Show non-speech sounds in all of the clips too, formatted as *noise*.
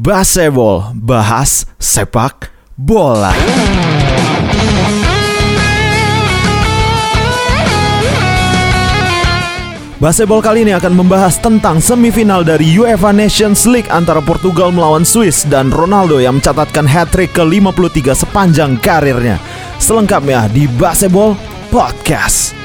Baseball, bahas sepak bola. Baseball kali ini akan membahas tentang semifinal dari UEFA Nations League antara Portugal melawan Swiss dan Ronaldo yang mencatatkan hat-trick ke-53 sepanjang karirnya. Selengkapnya di Baseball Podcast.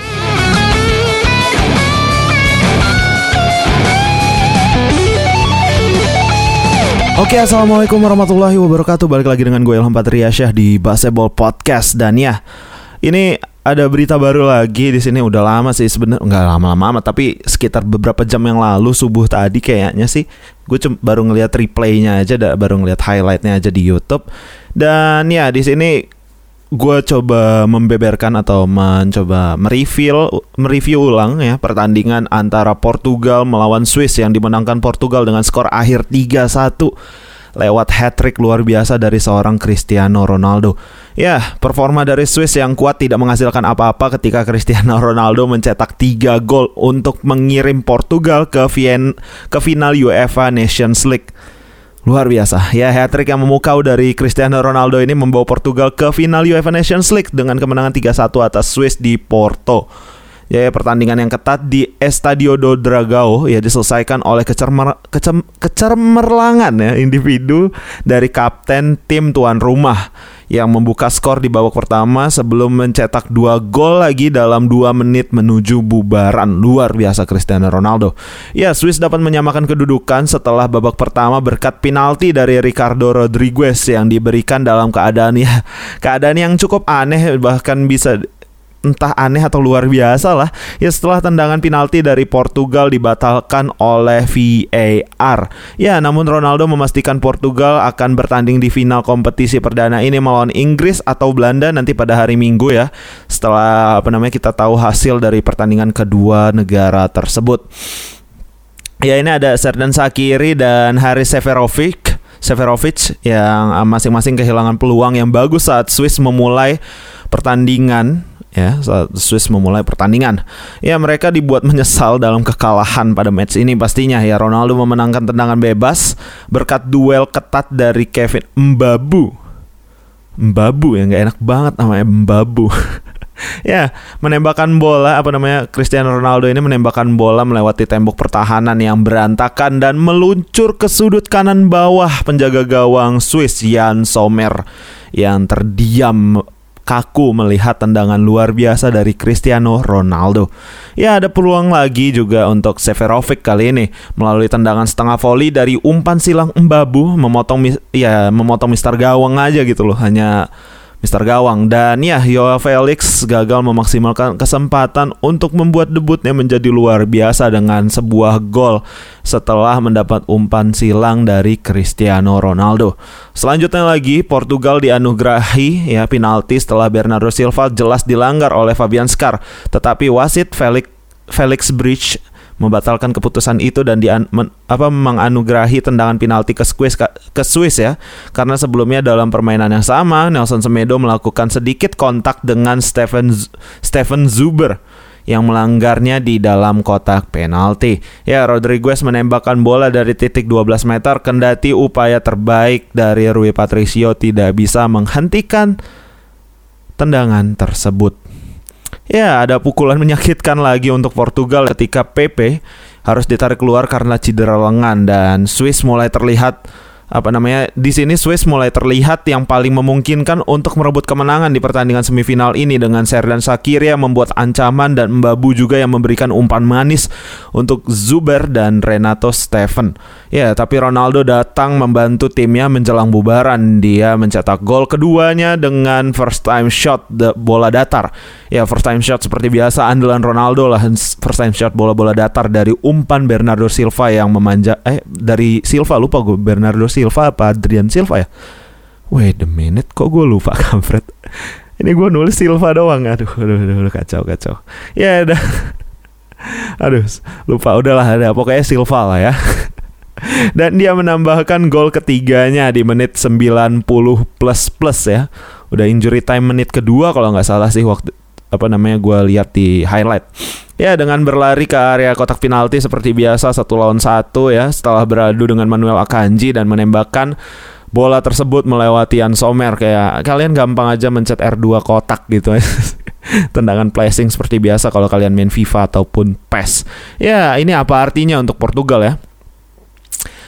Oke, assalamualaikum warahmatullahi wabarakatuh. Balik lagi dengan gue Ilham Patriasyah di Baseball Podcast. Dan ya, ini ada berita baru lagi di sini. Udah lama sih sebenarnya. Nggak lama-lama tapi sekitar beberapa jam yang lalu subuh tadi kayaknya sih. Gue baru ngeliat replaynya aja baru ngeliat highlightnya aja di YouTube. Dan ya di sini gue coba membeberkan atau mencoba mereview mereview ulang ya pertandingan antara Portugal melawan Swiss yang dimenangkan Portugal dengan skor akhir 3-1 lewat hat-trick luar biasa dari seorang Cristiano Ronaldo. Ya, performa dari Swiss yang kuat tidak menghasilkan apa-apa ketika Cristiano *laughs* Ronaldo mencetak 3 gol untuk mengirim Portugal ke Vien ke final UEFA Nations League. Luar biasa. Ya, hat-trick yang memukau dari Cristiano Ronaldo ini membawa Portugal ke final UEFA Nations League dengan kemenangan 3-1 atas Swiss di Porto. Ya, pertandingan yang ketat di Estadio do Dragao ya diselesaikan oleh kecermer, kecem, kecermerlangan ya individu dari kapten tim tuan rumah yang membuka skor di babak pertama sebelum mencetak dua gol lagi dalam dua menit menuju bubaran luar biasa Cristiano Ronaldo. Ya, Swiss dapat menyamakan kedudukan setelah babak pertama berkat penalti dari Ricardo Rodriguez yang diberikan dalam keadaan ya keadaan yang cukup aneh bahkan bisa entah aneh atau luar biasa lah ya setelah tendangan penalti dari Portugal dibatalkan oleh VAR. Ya, namun Ronaldo memastikan Portugal akan bertanding di final kompetisi perdana ini melawan Inggris atau Belanda nanti pada hari Minggu ya. Setelah apa namanya kita tahu hasil dari pertandingan kedua negara tersebut. Ya ini ada Serdan Sakiri dan Haris Seferovic Seferovic yang masing-masing kehilangan peluang yang bagus saat Swiss memulai pertandingan ya saat Swiss memulai pertandingan. Ya mereka dibuat *laughs* menyesal dalam kekalahan pada match ini pastinya ya Ronaldo memenangkan tendangan bebas berkat duel ketat dari Kevin Mbabu. Mbabu yang nggak enak banget namanya Mbabu. *laughs* ya, menembakkan bola apa namanya Cristiano Ronaldo ini menembakkan bola melewati tembok pertahanan yang berantakan dan meluncur ke sudut kanan bawah penjaga gawang Swiss Jan Sommer yang terdiam kaku melihat tendangan luar biasa dari Cristiano Ronaldo. Ya ada peluang lagi juga untuk Seferovic kali ini melalui tendangan setengah voli dari umpan silang Mbabu memotong ya memotong Mister Gawang aja gitu loh hanya Mister Gawang dan ya Joao Felix gagal memaksimalkan kesempatan untuk membuat debutnya menjadi luar biasa dengan sebuah gol setelah mendapat umpan silang dari Cristiano Ronaldo. Selanjutnya lagi Portugal dianugerahi ya penalti setelah Bernardo Silva jelas dilanggar oleh Fabian Skar tetapi wasit Felix Felix Bridge membatalkan keputusan itu dan di men, apa menganugerahi tendangan penalti ke Swiss ke Swiss ya karena sebelumnya dalam permainan yang sama Nelson Semedo melakukan sedikit kontak dengan Stephen Stephen Zuber yang melanggarnya di dalam kotak penalti. Ya, Rodriguez menembakkan bola dari titik 12 meter kendati upaya terbaik dari Rui Patricio tidak bisa menghentikan tendangan tersebut. Ya, ada pukulan *laughs* menyakitkan lagi untuk Portugal ketika PP harus ditarik keluar karena cedera lengan dan Swiss mulai terlihat apa namanya di sini Swiss mulai terlihat yang paling memungkinkan untuk merebut kemenangan di pertandingan semifinal ini dengan Serdan Shaqiri yang membuat ancaman dan Mbabu juga yang memberikan umpan manis untuk Zuber dan Renato Steven. Ya, tapi Ronaldo datang membantu timnya menjelang bubaran. Dia mencetak gol keduanya dengan first time shot bola datar. Ya, first time shot seperti biasa andalan Ronaldo lah first time shot bola-bola datar dari umpan Bernardo Silva yang memanja eh dari Silva lupa gue Bernardo Silva apa Adrian Silva ya? Wait a minute, kok gue lupa *laughs* kampret. Ini gue nulis Silva doang. Aduh, aduh, aduh, aduh kacau, kacau. Ya *laughs* udah. aduh, lupa. Udahlah, ada pokoknya Silva lah ya. *laughs* Dan dia menambahkan gol ketiganya di menit 90 plus plus ya. Udah injury time menit kedua kalau nggak salah sih waktu apa namanya gue lihat di highlight. Ya dengan berlari ke area kotak penalti seperti biasa satu lawan satu ya setelah beradu dengan Manuel Akanji dan menembakkan bola tersebut melewati Ian Sommer kayak kalian gampang aja mencet R2 kotak gitu *laughs* tendangan placing seperti biasa kalau kalian main FIFA ataupun PES. Ya, ini apa artinya untuk Portugal ya?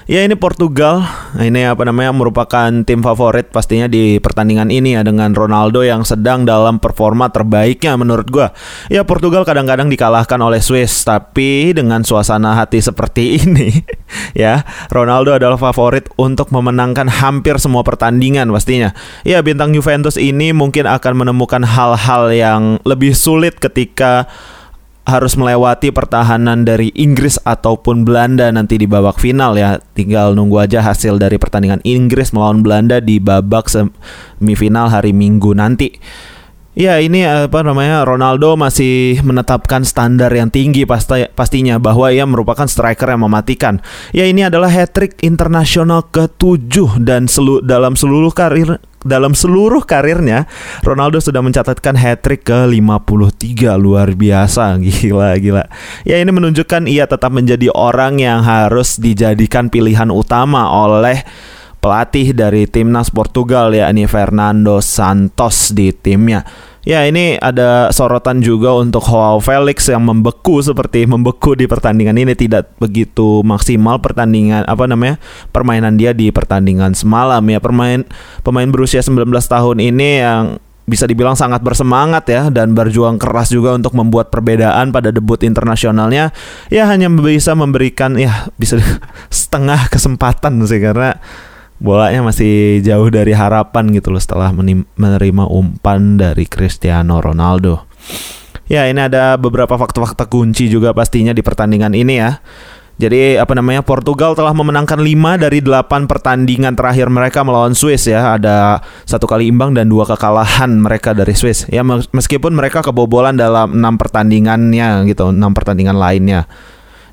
Ya ini Portugal, ini apa namanya merupakan tim favorit pastinya di pertandingan ini ya dengan Ronaldo yang sedang dalam performa terbaiknya menurut gua. Ya Portugal kadang-kadang dikalahkan oleh Swiss, tapi dengan suasana hati seperti *laughs* ini, ya Ronaldo adalah favorit untuk memenangkan hampir semua pertandingan pastinya. Ya bintang Juventus ini mungkin akan menemukan hal-hal yang lebih sulit ketika harus melewati pertahanan dari Inggris ataupun Belanda nanti di babak final ya. Tinggal nunggu aja hasil dari pertandingan Inggris melawan Belanda di babak semifinal hari Minggu nanti. Ya ini apa namanya Ronaldo masih menetapkan standar yang tinggi pasti pastinya bahwa ia merupakan striker yang mematikan. Ya ini adalah hat trick internasional ke-7 dan selu dalam seluruh karir dalam seluruh karirnya Ronaldo sudah mencatatkan hat trick ke-53 luar biasa *laughs* gila gila. Ya ini menunjukkan ia tetap menjadi orang yang harus dijadikan pilihan utama oleh pelatih dari timnas Portugal ya ini Fernando Santos di timnya. Ya ini ada sorotan juga untuk Joao Felix yang membeku seperti membeku di pertandingan ini. Tidak begitu maksimal pertandingan apa namanya permainan dia di pertandingan semalam. Ya pemain pemain berusia 19 tahun ini yang bisa dibilang sangat bersemangat ya dan berjuang keras juga untuk membuat perbedaan pada debut internasionalnya. Ya hanya bisa memberikan ya bisa *laughs* setengah kesempatan sih karena bolanya masih jauh dari harapan gitu loh setelah menerima umpan dari Cristiano Ronaldo. Ya, ini ada beberapa fakta-fakta kunci juga pastinya di pertandingan ini ya. Jadi apa namanya Portugal telah memenangkan 5 dari 8 pertandingan terakhir mereka melawan Swiss ya. Ada satu kali imbang dan dua kekalahan mereka dari Swiss. Ya meskipun mereka kebobolan dalam 6 pertandingannya gitu, 6 pertandingan lainnya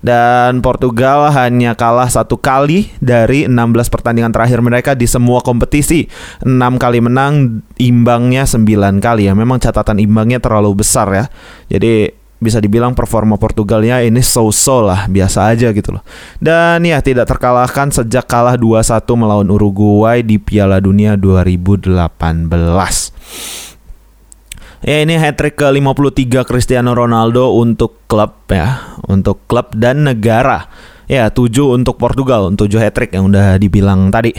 dan Portugal hanya kalah satu kali dari 16 pertandingan terakhir mereka di semua kompetisi. 6 kali menang, imbangnya 9 kali ya. Memang catatan imbangnya terlalu besar ya. Jadi bisa dibilang performa Portugalnya ini so-so lah, biasa aja gitu loh. Dan ya tidak terkalahkan sejak kalah 2-1 melawan Uruguay di Piala Dunia 2018. Ya ini hat trick ke-53 Cristiano Ronaldo untuk klub ya, untuk klub dan negara. Ya, 7 untuk Portugal, 7 hat trick yang udah dibilang tadi.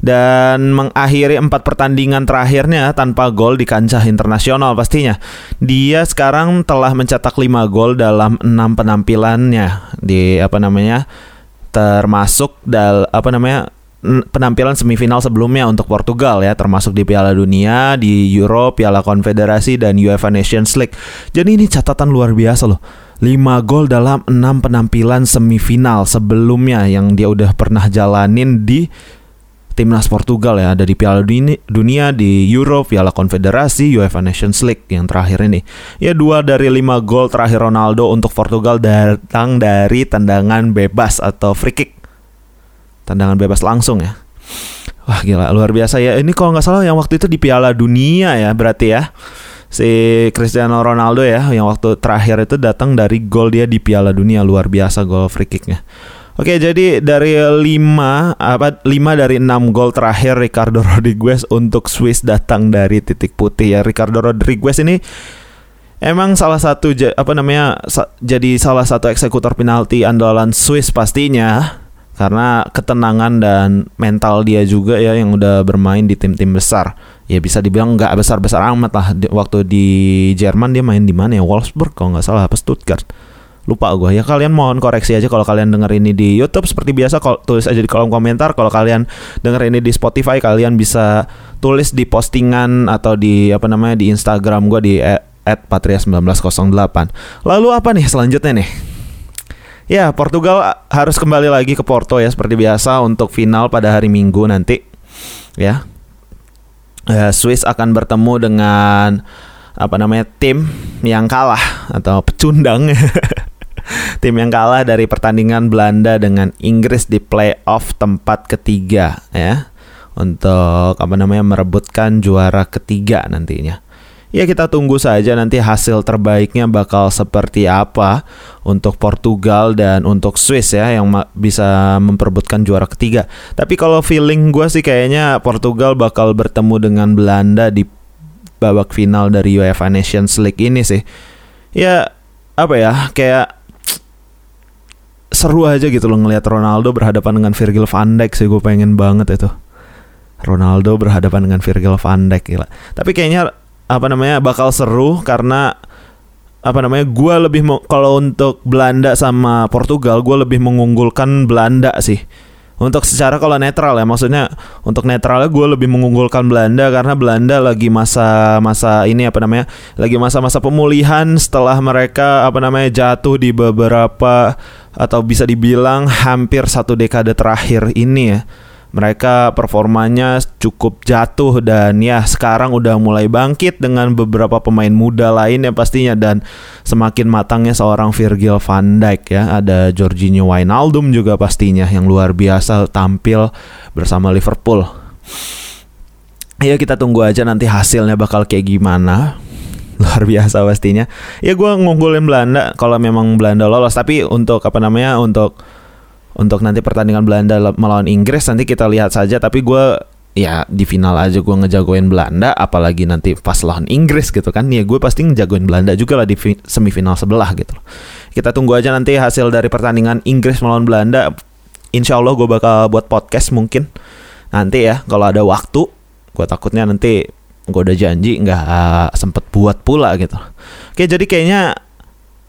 Dan mengakhiri empat pertandingan terakhirnya tanpa gol di kancah internasional pastinya. Dia sekarang telah mencetak 5 gol dalam 6 penampilannya di apa namanya? termasuk dal apa namanya penampilan semifinal sebelumnya untuk Portugal ya termasuk di Piala Dunia, di Euro, Piala Konfederasi dan UEFA Nations League. Jadi ini catatan luar biasa loh. 5 gol dalam 6 penampilan semifinal sebelumnya yang dia udah pernah jalanin di timnas Portugal ya ada di Piala Dunia, di Euro, Piala Konfederasi, UEFA Nations League yang terakhir ini. Ya dua dari lima gol terakhir Ronaldo untuk Portugal datang dari tendangan bebas atau free kick tendangan bebas langsung ya. Wah gila luar biasa ya. Ini kalau nggak salah yang waktu itu di Piala Dunia ya berarti ya. Si Cristiano Ronaldo ya yang waktu terakhir itu datang dari gol dia di Piala Dunia luar biasa gol free kicknya. Oke, jadi dari 5 apa 5 dari 6 gol terakhir Ricardo *laughs* Rodriguez untuk Swiss datang dari titik putih ya. Ricardo Rodriguez ini emang salah satu apa namanya jadi salah satu eksekutor penalti andalan Swiss pastinya karena ketenangan dan mental dia juga ya yang udah bermain di tim-tim besar. Ya bisa dibilang nggak besar-besar amat lah. Waktu di Jerman dia main di mana ya? Wolfsburg kalau nggak salah apa Stuttgart. Lupa gue ya kalian mohon koreksi aja kalau kalian denger ini di YouTube. Seperti biasa kalau tulis aja di kolom komentar. Kalau kalian denger ini di Spotify kalian bisa tulis di postingan atau di apa namanya di Instagram gue di @patria1908 lalu apa nih selanjutnya nih Ya, Portugal harus kembali lagi ke Porto ya seperti biasa untuk final pada hari Minggu nanti. Ya. Uh, Swiss akan bertemu dengan apa namanya tim yang kalah atau pecundang. *laughs* tim yang kalah dari pertandingan Belanda dengan Inggris di playoff tempat ketiga ya untuk apa namanya merebutkan juara ketiga nantinya. Ya kita tunggu saja nanti hasil terbaiknya bakal seperti apa untuk Portugal dan untuk Swiss ya yang bisa memperebutkan juara ketiga. Tapi kalau feeling gue sih kayaknya Portugal bakal bertemu dengan Belanda di babak final dari UEFA Nations League ini sih. Ya apa ya kayak seru aja gitu loh ngelihat Ronaldo berhadapan dengan Virgil van Dijk sih gue pengen banget itu. Ronaldo berhadapan dengan Virgil van Dijk gila. Tapi kayaknya apa namanya bakal seru karena apa namanya gue lebih kalau untuk Belanda sama Portugal gue lebih mengunggulkan Belanda sih. Untuk secara kalau netral ya maksudnya untuk netralnya gue lebih mengunggulkan Belanda karena Belanda lagi masa masa ini apa namanya lagi masa-masa pemulihan setelah mereka apa namanya jatuh di beberapa atau bisa dibilang hampir satu dekade terakhir ini ya mereka performanya cukup jatuh dan ya sekarang udah mulai bangkit dengan beberapa pemain muda lain ya pastinya dan semakin matangnya seorang Virgil van Dijk ya. Ada Jorginho Wijnaldum juga pastinya yang luar biasa tampil bersama Liverpool. Ya kita tunggu aja nanti hasilnya bakal kayak gimana. *laughs* Luar biasa pastinya. Ya gue ngunggulin Belanda kalau memang Belanda lolos. Tapi untuk apa namanya untuk untuk nanti pertandingan Belanda melawan Inggris nanti kita lihat saja. Tapi gue ya di final aja gue ngejagoin Belanda apalagi nanti pas lawan Inggris gitu kan. Ya gue pasti ngejagoin Belanda juga lah di semifinal sebelah gitu kita tunggu aja nanti hasil dari pertandingan Inggris melawan Belanda. Insya Allah gue bakal buat podcast mungkin nanti ya kalau ada waktu. Gue takutnya nanti gue udah janji nggak sempet buat pula gitu. Oke jadi kayaknya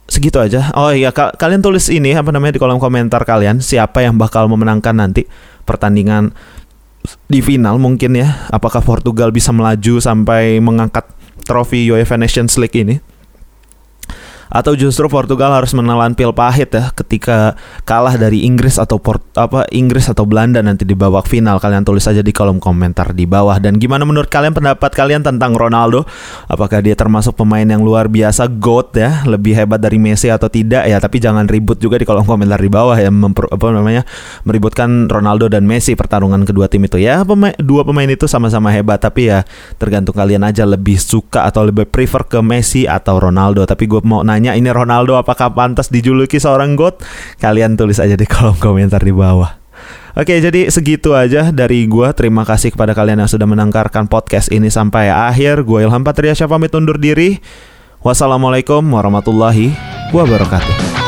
segitu aja. Oh iya, ka kalian tulis ini apa namanya di kolom komentar kalian siapa yang bakal memenangkan nanti pertandingan di final mungkin ya. Apakah Portugal bisa melaju sampai mengangkat trofi UEFA Nations League ini? Atau justru Portugal harus menelan pil pahit ya ketika kalah dari Inggris atau Port, apa Inggris atau Belanda nanti di babak final. Kalian tulis saja di kolom komentar di bawah. Dan gimana menurut kalian pendapat kalian tentang Ronaldo? Apakah dia termasuk pemain yang luar biasa GOAT ya lebih hebat dari Messi atau tidak? Ya tapi jangan ribut juga di kolom komentar di bawah ya memper, apa namanya meributkan Ronaldo dan Messi pertarungan kedua tim itu. Ya pemain, dua pemain itu sama-sama hebat tapi ya tergantung kalian aja lebih suka atau lebih prefer ke Messi atau Ronaldo. Tapi gue mau nanya nanya ini Ronaldo apakah pantas dijuluki seorang GOAT? Kalian tulis aja di kolom komentar di bawah. Oke, jadi segitu aja dari gua. Terima kasih kepada kalian yang sudah menangkarkan podcast ini sampai akhir. Gue Ilham Patria pamit undur diri. Wassalamualaikum warahmatullahi wabarakatuh.